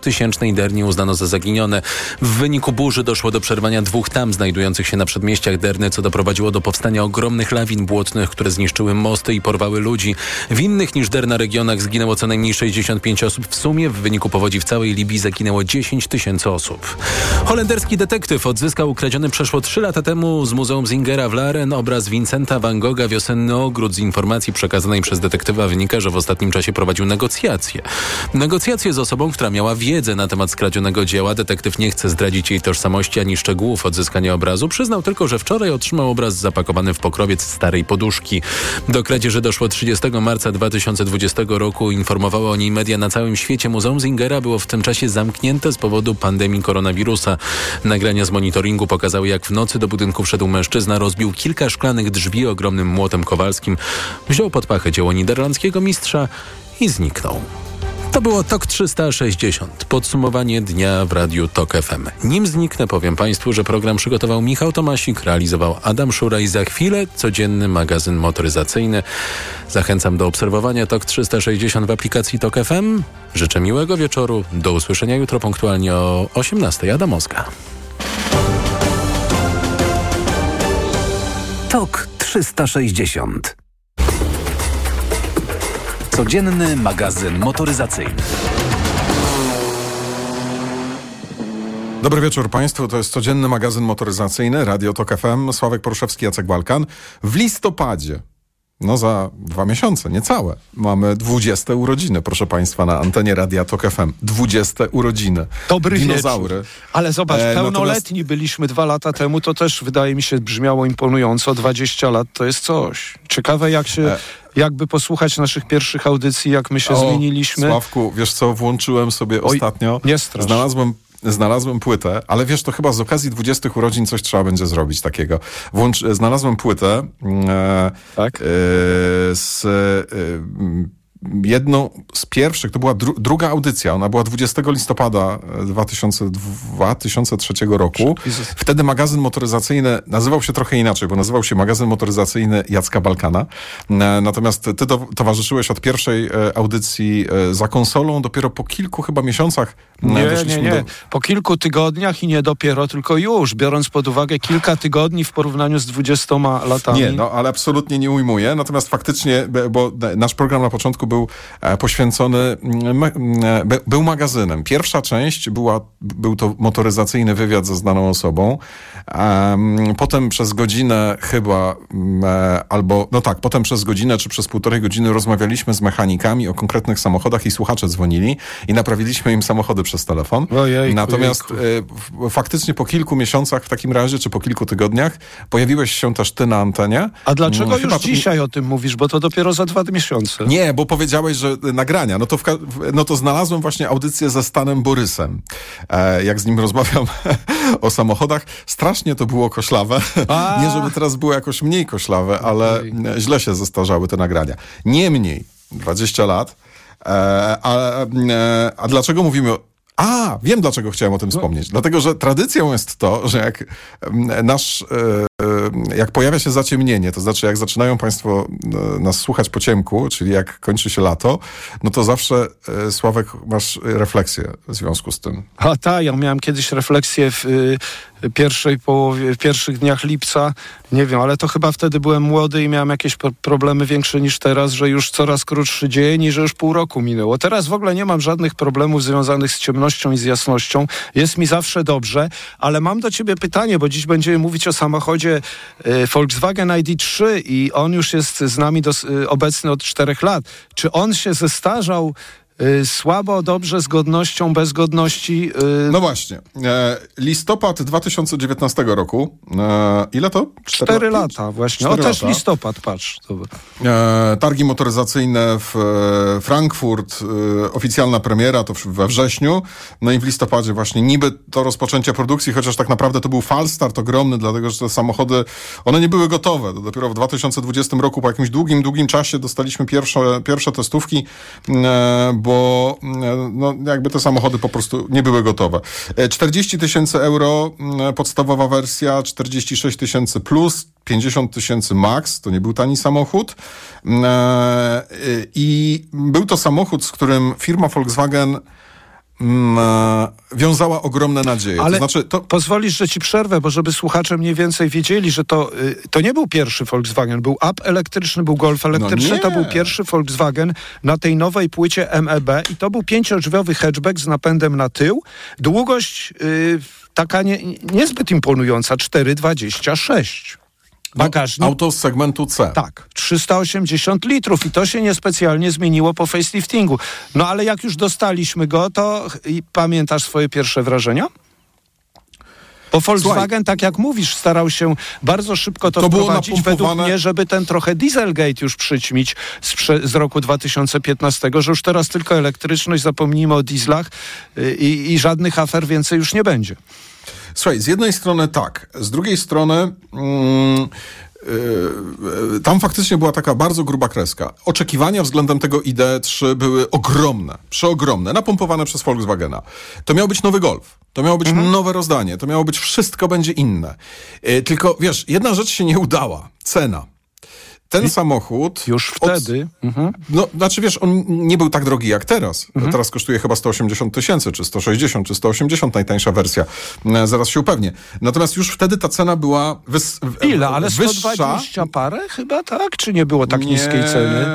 tysięcznej Derni uznano za zaginione. W wyniku burzy doszło do przerwania dwóch tam znajdujących się na przedmieściach Derny, co doprowadziło do powstania ogromnych lawin błotnych, które zniszczyły mosty i porwały ludzi. W innych niż Derna regionach zginęło co najmniej 65 osób. W sumie w wyniku powodzi w całej Libii zaginęło 10 tysięcy osób. Holenderski detektyw odzyskał ukradziony przeszło 3 lata temu z Muzeum Zingera w Laren obraz Vincenta van Gogha Wiosenny Ogród. Z informacji przekazanej przez detektywa wynika, że w ostatnim czasie prowadził negocjacje. Negocjacje z osobą, która miała wiedzę na temat skradzionego dzieła. Detektyw nie chce zdradzić jej tożsamości ani szczegółów odzyskania obrazu. Przyznał tylko, że wczoraj otrzymał obraz zapakowany w pokrowiec starej poduszki. Do kradzieży doszło 30 marca 2020 roku. Informowały o niej media na całym świecie. Muzeum Zingera było w tym czasie zamknięte z powodu pandemii koronawirusa. Nagrania z monitoringu pokazały, jak w nocy do budynku wszedł mężczyzna, rozbił kilka szklanych drzwi ogromnym młotem kowalskim, wziął pod pachę dzieło niderlandzkiego mistrza i zniknął. To było TOK 360. Podsumowanie dnia w Radiu TOK FM. Nim zniknę, powiem Państwu, że program przygotował Michał Tomasik, realizował Adam Szura i za chwilę codzienny magazyn motoryzacyjny. Zachęcam do obserwowania TOK 360 w aplikacji TOK FM. Życzę miłego wieczoru. Do usłyszenia jutro punktualnie o 18. Adam Oska. TOK 360 Codzienny magazyn motoryzacyjny. Dobry wieczór Państwu, to jest codzienny magazyn motoryzacyjny Radio Tok FM, Sławek Poruszewski, Jacek Balkan. W listopadzie, no za dwa miesiące, niecałe, mamy 20 urodziny, proszę Państwa, na antenie Radia Tok FM. 20 urodziny. Dobry Dinozaury. wieczór. Ale zobacz, E, pełnoletni byliśmy dwa lata temu, to też wydaje mi się brzmiało imponująco. 20 lat to jest coś. Ciekawe jak się, E. jakby posłuchać naszych pierwszych audycji, jak my się O, zmieniliśmy. Sławku, wiesz co, włączyłem sobie Oj, ostatnio. nie strasz. Znalazłem Znalazłem płytę, ale wiesz, to chyba z okazji 20 urodzin coś trzeba będzie zrobić takiego. Włącz, znalazłem płytę e, Tak? e, z e, jedną z pierwszych, to była dru, druga audycja, ona była 20 listopada e, 2000, 2003 roku. Jezus. Wtedy magazyn motoryzacyjny nazywał się trochę inaczej, bo nazywał się magazyn motoryzacyjny Jacka Balkana. E, Natomiast ty to, towarzyszyłeś od pierwszej e, audycji e, za konsolą, dopiero po kilku chyba miesiącach e, Nie, nie, nie. do- Po kilku tygodniach i nie dopiero, tylko już, biorąc pod uwagę kilka tygodni w porównaniu z 20 latami. Nie, no ale absolutnie nie ujmuję. Natomiast faktycznie, bo nasz program na początku był e, poświęcony, mm, m- m- be- był magazynem. Pierwsza część była, był to motoryzacyjny wywiad ze znaną osobą. Em, Potem przez godzinę chyba, mm, e, albo, no tak, potem przez godzinę czy przez półtorej godziny rozmawialiśmy z mechanikami o konkretnych samochodach i słuchacze dzwonili i naprawiliśmy im samochody przez telefon. Ojejku, Natomiast jejku. e, faktycznie po kilku miesiącach w takim razie, czy po kilku tygodniach, pojawiłeś się też ty na antenie. A dlaczego Mm, już chyba to- dzisiaj o tym mówisz? Bo to dopiero za dwa miesiące. Nie, bo powiedziałeś, że y, nagrania. No to, w, no to znalazłem właśnie audycję ze Stanem Borysem. E, jak z nim rozmawiam o samochodach. Strasznie to było koślawe. A. Nie, żeby teraz było jakoś mniej koślawe, ale e, źle się zestarzały te nagrania. Niemniej, 20 lat. E, a, e, a dlaczego mówimy a, wiem dlaczego chciałem o tym wspomnieć. Dlatego, że tradycją jest to, że jak em, nasz, e, e, jak pojawia się zaciemnienie, to znaczy jak zaczynają Państwo e, nas słuchać po ciemku, czyli jak kończy się lato, no to zawsze, Sławek, masz refleksję w związku z tym. A tak, ja miałem kiedyś refleksję w pierwszej połowie, w pierwszych dniach lipca. Nie wiem, ale to chyba wtedy byłem młody i miałem jakieś pro- problemy większe niż teraz, że już coraz krótszy dzień i że już pół roku minęło. Teraz w ogóle nie mam żadnych problemów związanych z ciemnością i z jasnością. Jest mi zawsze dobrze, ale mam do ciebie pytanie, bo dziś będziemy mówić o samochodzie y, Volkswagen ID3 i on już jest z nami y, obecny od czterech lat. Czy on się zestarzał słabo, dobrze, z godnością, bez godności? y, No właśnie. E, listopad 2019 roku. E, ile to? Cztery lata właśnie. Cztery o, też lata. listopad, patrz. E, targi motoryzacyjne w Frankfurt, oficjalna premiera to w- we wrześniu, no i w listopadzie właśnie niby to rozpoczęcie produkcji, chociaż tak naprawdę to był falstart ogromny, dlatego że te samochody, one nie były gotowe. To dopiero w 2020 roku, po jakimś długim, długim czasie dostaliśmy pierwsze, pierwsze testówki, e, bo e, no, jakby te samochody po prostu nie były gotowe. E, 40 tysięcy euro mm, podstawowa wersja, 46 tysięcy plus, 50 tysięcy max, to nie był tani samochód. E, I był to samochód, z którym firma Volkswagen mm, e, wiązała ogromne nadzieje. Ale to znaczy, to, pozwolisz, że ci przerwę, bo żeby słuchacze mniej więcej wiedzieli, że to, y, to nie był pierwszy Volkswagen. Był up elektryczny, był Golf elektryczny. nie. to był pierwszy Volkswagen na tej nowej płycie MEB i to był pięciodrzwiowy hatchback z napędem na tył. Długość y, taka nie, niezbyt imponująca, 4,26. Bagażnik. no, auto z segmentu C. Tak, 380 litrów i to się niespecjalnie zmieniło po faceliftingu. No ale jak już dostaliśmy go, to pamiętasz swoje pierwsze wrażenia? Bo Volkswagen, tak jak mówisz, starał się bardzo szybko to, To było wprowadzić, według mnie, żeby ten trochę Dieselgate już przyćmić z, z roku 2015, że już teraz tylko elektryczność, zapomnijmy o dieslach y, i, i żadnych afer więcej już nie będzie. Słuchaj, z jednej strony tak, z drugiej strony mm, yy, tam faktycznie była taka bardzo gruba kreska. Oczekiwania względem tego ID3 były ogromne, przeogromne, napompowane przez Volkswagena. To miał być nowy Golf. To miało być Mhm. nowe rozdanie, to miało być wszystko będzie inne. Yy, tylko wiesz, jedna rzecz się nie udała. Cena. Ten samochód. Już od- wtedy. Mhm. no, znaczy wiesz, on nie był tak drogi jak teraz. Teraz kosztuje chyba 180 tysięcy, czy 160, czy 180 najtańsza wersja. E, Zaraz się upewnię. Natomiast już wtedy ta cena była wys, Ile? Ale wyższa. 120 parę chyba, tak? Czy nie było tak Nie, niskiej ceny?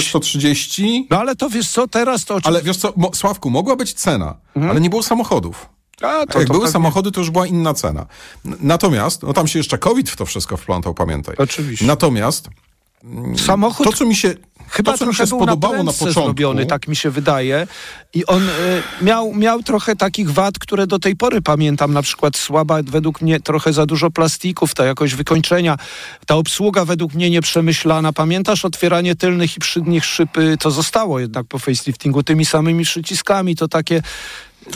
130. No ale to wiesz co, teraz to... Ale wiesz co, Sławku, mogła być cena, ale nie było samochodów. A, Mhm. to, jak to były pewnie- samochody, to już była inna cena. Natomiast, no tam się jeszcze COVID w to wszystko wplątał, pamiętaj. Oczywiście. Natomiast Samochód to, co mi się, chyba to, co mi się spodobało na, na, początku... zrobiony, tak mi się wydaje. I on e, miał, miał trochę takich wad, które do tej pory pamiętam, na przykład słaba, według mnie trochę za dużo plastików, ta jakość wykończenia, ta obsługa według mnie nieprzemyślana. Pamiętasz otwieranie tylnych i przednich szyb, y, to zostało jednak po faceliftingu tymi samymi przyciskami, to takie...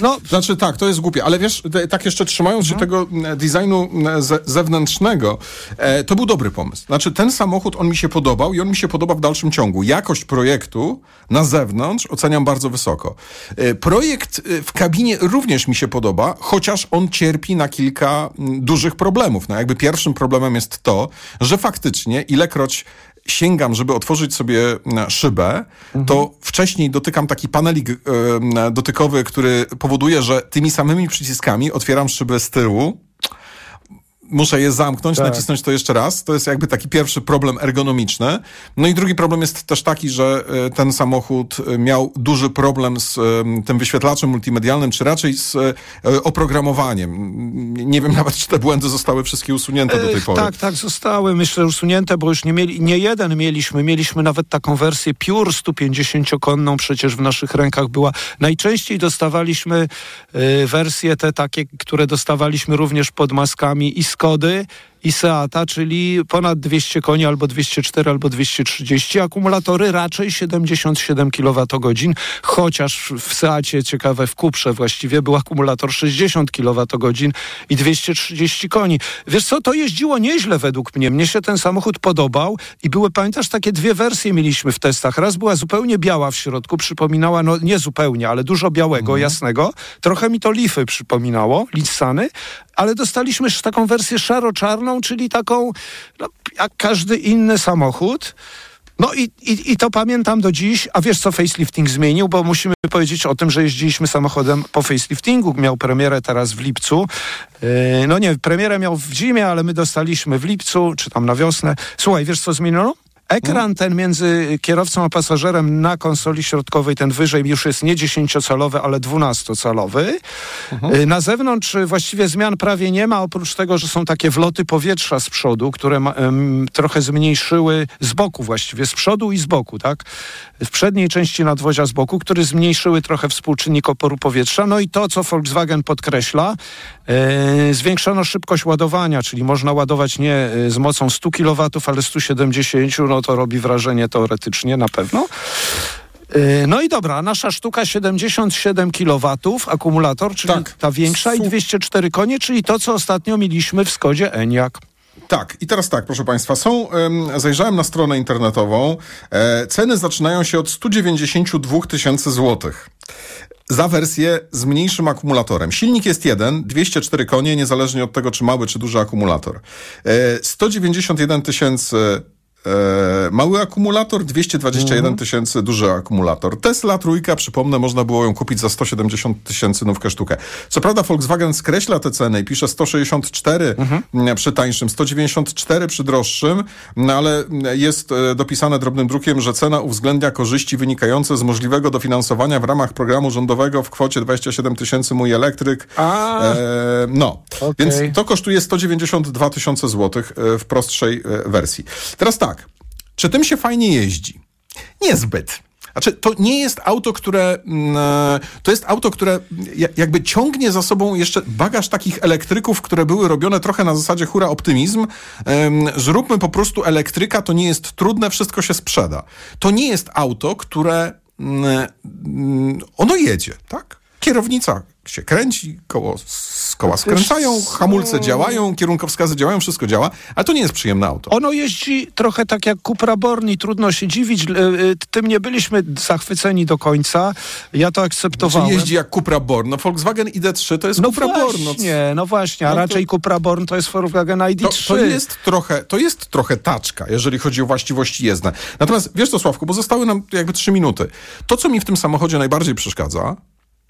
No, Znaczy tak, to jest głupie, ale wiesz, tak jeszcze trzymając się Mhm. tego e, designu e, ze, zewnętrznego, e, to był dobry pomysł. Znaczy ten samochód, on mi się podobał i on mi się podoba w dalszym ciągu. Jakość projektu na zewnątrz oceniam bardzo wysoko. E, projekt e, w kabinie również mi się podoba, chociaż on cierpi na kilka m, dużych problemów. No jakby pierwszym problemem jest to, że faktycznie ilekroć sięgam, żeby otworzyć sobie e, szybę, to wcześniej dotykam taki panelik e, dotykowy, który powoduje, że tymi samymi przyciskami otwieram szybę z tyłu. Muszę je zamknąć, Tak. nacisnąć to jeszcze raz. To jest jakby taki pierwszy problem ergonomiczny. No i drugi problem jest też taki, że e, ten samochód e, miał duży problem z e, tym wyświetlaczem multimedialnym, czy raczej z oprogramowaniem. Nie wiem nawet, czy te błędy zostały wszystkie usunięte do tej pory. Tak, tak, zostały, myślę, usunięte, bo już nie mieli, nie jeden mieliśmy, mieliśmy nawet taką wersję Pure 150-konną, przecież w naszych rękach była. Najczęściej dostawaliśmy wersje te takie, które dostawaliśmy również pod maskami i Skody, i Seata, czyli ponad 200 koni, albo 204, albo 230. Akumulatory raczej 77 kWh, chociaż w Seacie, ciekawe, w Kuprze właściwie był akumulator 60 kWh i 230 koni. Wiesz co, to jeździło nieźle według mnie. Mnie się ten samochód podobał i były, pamiętasz, takie dwie wersje mieliśmy w testach. Raz była zupełnie biała w środku, przypominała, no nie zupełnie, ale dużo białego, jasnego. Trochę mi to Leafy przypominało, Nissany, ale dostaliśmy taką wersję szaro-czarną, czyli taką, no, jak każdy inny samochód. No i, i, i to pamiętam do dziś. A wiesz, co facelifting zmienił? Bo musimy powiedzieć o tym, że jeździliśmy samochodem po faceliftingu. Miał premierę teraz w lipcu. Yy, no nie, premierę miał w zimie, ale my dostaliśmy w lipcu, czy tam na wiosnę. Słuchaj, wiesz, co zmieniono? Ekran ten między kierowcą a pasażerem na konsoli środkowej, ten wyżej już jest nie 10-calowy, ale 12-calowy. Y, Na zewnątrz y, właściwie zmian prawie nie ma, oprócz tego, że są takie wloty powietrza z przodu, które em, trochę zmniejszyły z boku właściwie, z przodu i z boku, tak? W przedniej części nadwozia z boku, które zmniejszyły trochę współczynnik oporu powietrza. No i to, co Volkswagen podkreśla, e, zwiększono szybkość ładowania, czyli można ładować nie z mocą 100 kW, ale 170, no to robi wrażenie teoretycznie na pewno. E, No i dobra, nasza sztuka 77 kW, akumulator, czyli Tak. ta większa i Su- 204 konie, czyli to, co ostatnio mieliśmy w Skodzie Enyaq. Tak, i teraz tak, proszę Państwa, są, em, zajrzałem na stronę internetową, e, ceny zaczynają się od 192 tysięcy złotych. Za wersję z mniejszym akumulatorem. Silnik jest jeden, 204 konie, niezależnie od tego, czy mały, czy duży akumulator. E, 191 tysięcy mały akumulator, 221 tysięcy, duży akumulator. Tesla trójka, przypomnę, można było ją kupić za 170 tysięcy nówkę sztukę. Co prawda Volkswagen skreśla te ceny i pisze 164 mm, przy tańszym, 194 przy droższym, no ale jest e, dopisane drobnym drukiem, że cena uwzględnia korzyści wynikające z możliwego dofinansowania w ramach programu rządowego w kwocie 27 tysięcy mój elektryk. A. E, no, Okej. więc to kosztuje 192 tysiące złotych e, w prostszej e, wersji. Teraz tak, czy tym się fajnie jeździ? Niezbyt. Znaczy, to nie jest auto, które. mm, e, To jest auto, które ja- jakby ciągnie za sobą jeszcze bagaż takich elektryków, które były robione trochę na zasadzie hura optymizm. Zróbmy po prostu elektryka, to nie jest trudne, wszystko się sprzeda. To nie jest auto, które. mm, mm, Ono jedzie, tak? Kierownica się kręci, koło, koła skręcają, hamulce działają, kierunkowskazy działają, wszystko działa, ale to nie jest przyjemne auto. Ono jeździ trochę tak jak Cupra Born i trudno się dziwić. e, e, Tym nie byliśmy zachwyceni do końca. Ja to Czy akceptowałem. jeździ jak Cupra Born? No Volkswagen ID3 to jest No Cupra Born. No, właśnie, no właśnie, a No to- raczej Cupra Born to jest Volkswagen to, ID3. to, jest trochę, to jest trochę taczka, jeżeli chodzi o właściwości jezdne. Natomiast wiesz co, Sławku, bo zostały nam jakby trzy minuty. To, co mi w tym samochodzie najbardziej przeszkadza,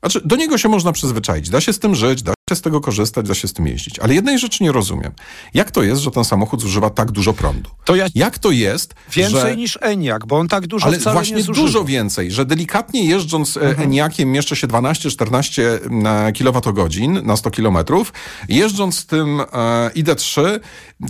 znaczy do niego się można przyzwyczaić, da się z tym żyć, da z tego korzystać, da się z tym jeździć. Ale jednej rzeczy nie rozumiem. Jak to jest, że ten samochód zużywa tak dużo prądu? To ja Jak to jest, więcej że... niż Eniak, bo on tak dużo Ale wcale właśnie nie zużywa. dużo więcej, że delikatnie jeżdżąc Mhm. mhm. Eniakiem mieszczę się 12-14 kWh na 100 km. Jeżdżąc tym e, ID3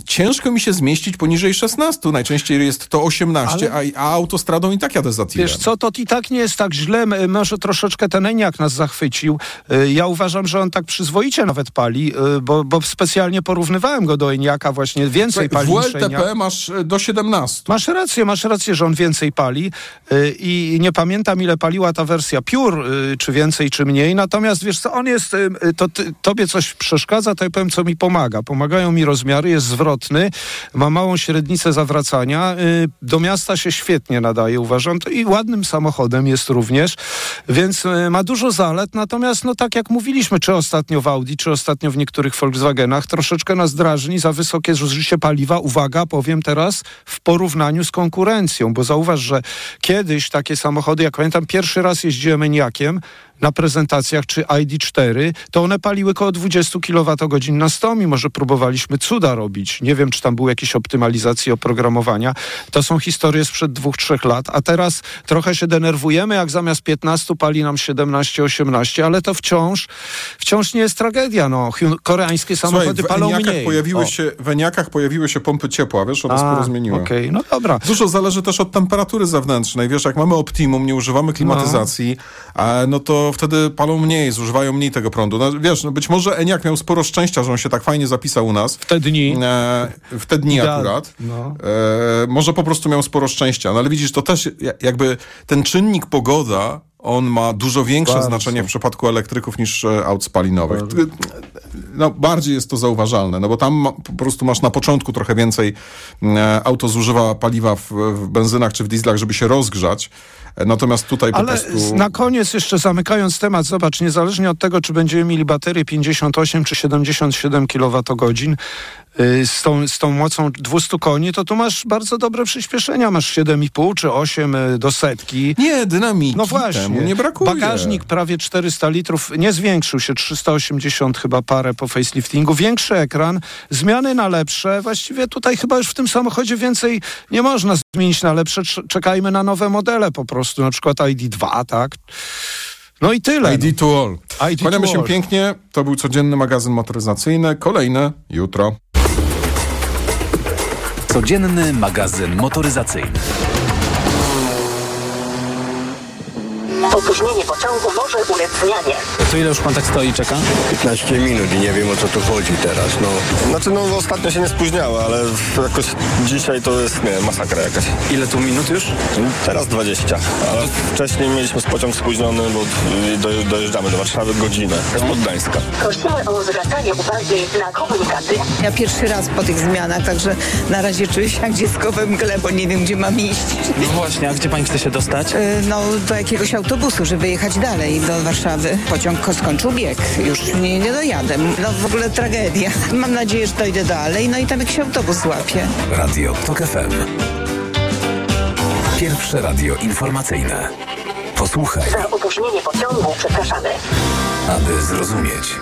ciężko mi się zmieścić poniżej 16. Najczęściej jest to 18, a, a autostradą i tak jadę za tirem. Wiesz co, to i tak nie jest tak źle. Może troszeczkę ten Eniak nas zachwycił. Y, Ja uważam, że on tak przyzwoicie nawet pali, y, bo, bo specjalnie porównywałem go do Eniaka właśnie. Więcej pali w. WLTP masz e, do 17. Masz rację, masz rację, że on więcej pali y, i nie pamiętam ile paliła ta wersja y, czy więcej, czy mniej, natomiast wiesz co, on jest, y, y, to ty, tobie coś przeszkadza, to ja powiem, co mi pomaga. Pomagają mi rozmiary, jest zwrotny, ma małą średnicę zawracania, y, do miasta się świetnie nadaje, uważam, to i ładnym samochodem jest również, więc y, ma dużo zalet, natomiast no tak jak mówiliśmy, czy ostatnio w Audi, czy ostatnio w niektórych Volkswagenach, troszeczkę nas drażni za wysokie zużycie paliwa, uwaga, powiem teraz, w porównaniu z konkurencją, bo zauważ, że kiedyś takie samochody, jak pamiętam, pierwszy raz jeździłem Eniakiem na prezentacjach czy ID4, to one paliły około 20 kWh na 100, mimo że próbowaliśmy cuda robić. Nie wiem, czy tam były jakieś optymalizacje oprogramowania. To są historie sprzed dwóch, trzech lat, a teraz trochę się denerwujemy, jak zamiast 15 pali nam 17, 18, ale to wciąż, wciąż nie jest tragedia. No, koreańskie Słuchaj, samochody w palą mniej. pojawiły O. się, w Eniakach pojawiły się pompy ciepła, wiesz, one sporo zmieniły. Okej, no dobra. Dużo zależy też od temperatury zewnętrznej. Wiesz, jak mamy optimum, nie używamy klimatyzacji, a, no to wtedy palą mniej, zużywają mniej tego prądu. No, wiesz, no być może Eniak miał sporo szczęścia, że on się tak fajnie zapisał u nas. W te dni. E, w te dni Idealnie. akurat. No. E, może po prostu miał sporo szczęścia. No ale widzisz, to też ja- jakby ten czynnik pogoda, on ma dużo większe Bardzo. znaczenie w przypadku elektryków niż e, aut spalinowych. No, bardziej jest to zauważalne, no bo tam ma, po prostu masz na początku trochę więcej e, auto zużywa paliwa w, w benzynach czy w dieslach, żeby się rozgrzać. E, Natomiast tutaj po Ale prostu... na koniec jeszcze zamykając temat, zobacz, niezależnie od tego, czy będziemy mieli baterię 58 czy 77 kWh z tą, z tą mocą 200 koni, to tu masz bardzo dobre przyspieszenia. Masz 7,5 czy 8 y, do setki. Nie, dynamiki No właśnie. temu nie brakuje. Bagażnik prawie 400 litrów, nie zwiększył się, 380 chyba parę po faceliftingu. Większy ekran, zmiany na lepsze. Właściwie tutaj chyba już w tym samochodzie więcej nie można zmienić na lepsze. Cz- Czekajmy na nowe modele po prostu, na przykład ID2, tak? No i tyle. ID to all. ID Kłaniamy się all. pięknie. To był codzienny magazyn motoryzacyjny. Kolejny jutro. Codzienny magazyn motoryzacyjny. Opóźnienie pociągu może ulec zmianie. To ile już pan tak stoi i czeka? 15 minut i nie wiem o co tu chodzi teraz, no. Znaczy no ostatnio się nie spóźniała, ale jakoś dzisiaj to jest, nie masakra jakaś. Ile tu minut już? Teraz 20, ale wcześniej mieliśmy pociąg spóźniony, bo do, dojeżdżamy do Warszawy godzinę, z Gdańska. Prosimy o zwracanie uwagi na komunikaty. Ja pierwszy raz po tych zmianach, także na razie czuję się jak dziecko we mgle, bo nie wiem, gdzie mam iść. No właśnie, a gdzie pani chce się dostać? Y, No, do jakiegoś autobusu, żeby jechać dalej do Warszawy. Pociąg ko- skończył bieg, już nie, nie dojadę. No w ogóle tragedia. Mam nadzieję, że dojdę dalej, no i tam jakiś autobus złapię. Radio TOK FM. Pierwsze radio informacyjne. Posłuchaj, Za opóźnienie pociągu przepraszamy. aby zrozumieć.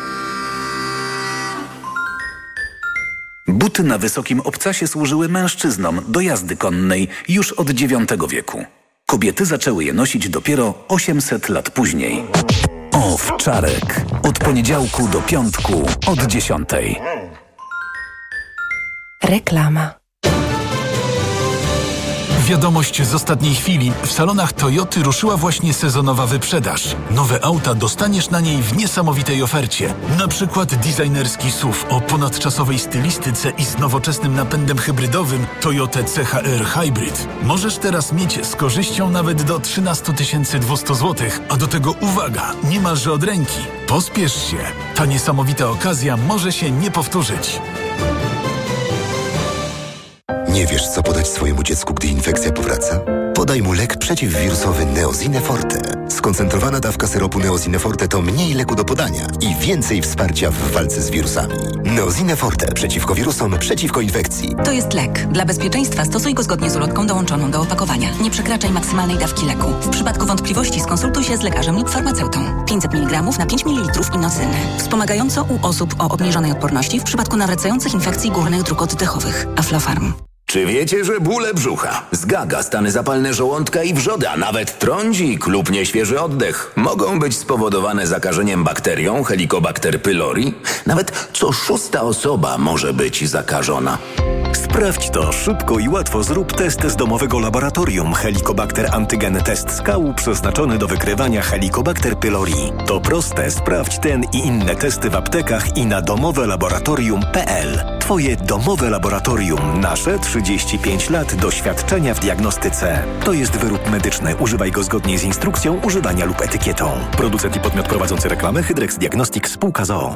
Buty na wysokim obcasie służyły mężczyznom do jazdy konnej już od IX wieku. Kobiety zaczęły je nosić dopiero 800 lat później. Owczarek. Od poniedziałku do piątku od 10. Reklama. Wiadomość z ostatniej chwili. W salonach Toyoty ruszyła właśnie sezonowa wyprzedaż. Nowe auta dostaniesz na niej w niesamowitej ofercie. Na przykład designerski SUV o ponadczasowej stylistyce i z nowoczesnym napędem hybrydowym Toyota CHR Hybrid. Możesz teraz mieć z korzyścią nawet do 13 200 zł, a do tego uwaga, niemalże od ręki. Pospiesz się. Ta niesamowita okazja może się nie powtórzyć. Nie wiesz, co podać swojemu dziecku, gdy infekcja powraca? Podaj mu lek przeciwwirusowy Neozine Forte. Skoncentrowana dawka syropu Neozine Forte to mniej leku do podania i więcej wsparcia w walce z wirusami. Neozine Forte przeciwko wirusom, przeciwko infekcji. To jest lek. Dla bezpieczeństwa stosuj go zgodnie z ulotką dołączoną do opakowania. Nie przekraczaj maksymalnej dawki leku. W przypadku wątpliwości skonsultuj się z lekarzem lub farmaceutą. 500 mg na 5 ml inocyny. Wspomagająco u osób o obniżonej odporności w przypadku nawracających infekcji górnych dróg oddechowych. Aflofarm. Czy wiecie, że bóle brzucha, zgaga, stany zapalne żołądka i wrzody, a nawet trądzik lub nieświeży oddech mogą być spowodowane zakażeniem bakterią Helicobacter pylori? Nawet co szósta osoba może być zakażona. Sprawdź to szybko i łatwo. Zrób test z domowego laboratorium Helicobacter Antygen Test Skału przeznaczony do wykrywania Helicobacter pylori. To proste. Sprawdź ten i inne testy w aptekach i na domowelaboratorium.pl. Twoje domowe laboratorium. Nasze 35 lat doświadczenia w diagnostyce. To jest wyrób medyczny. Używaj go zgodnie z instrukcją używania lub etykietą. Producent i podmiot prowadzący reklamę Hydrex Diagnostics Spółka ZOO.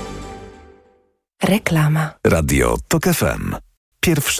Reklama. Radio TOK FM. Pierwsze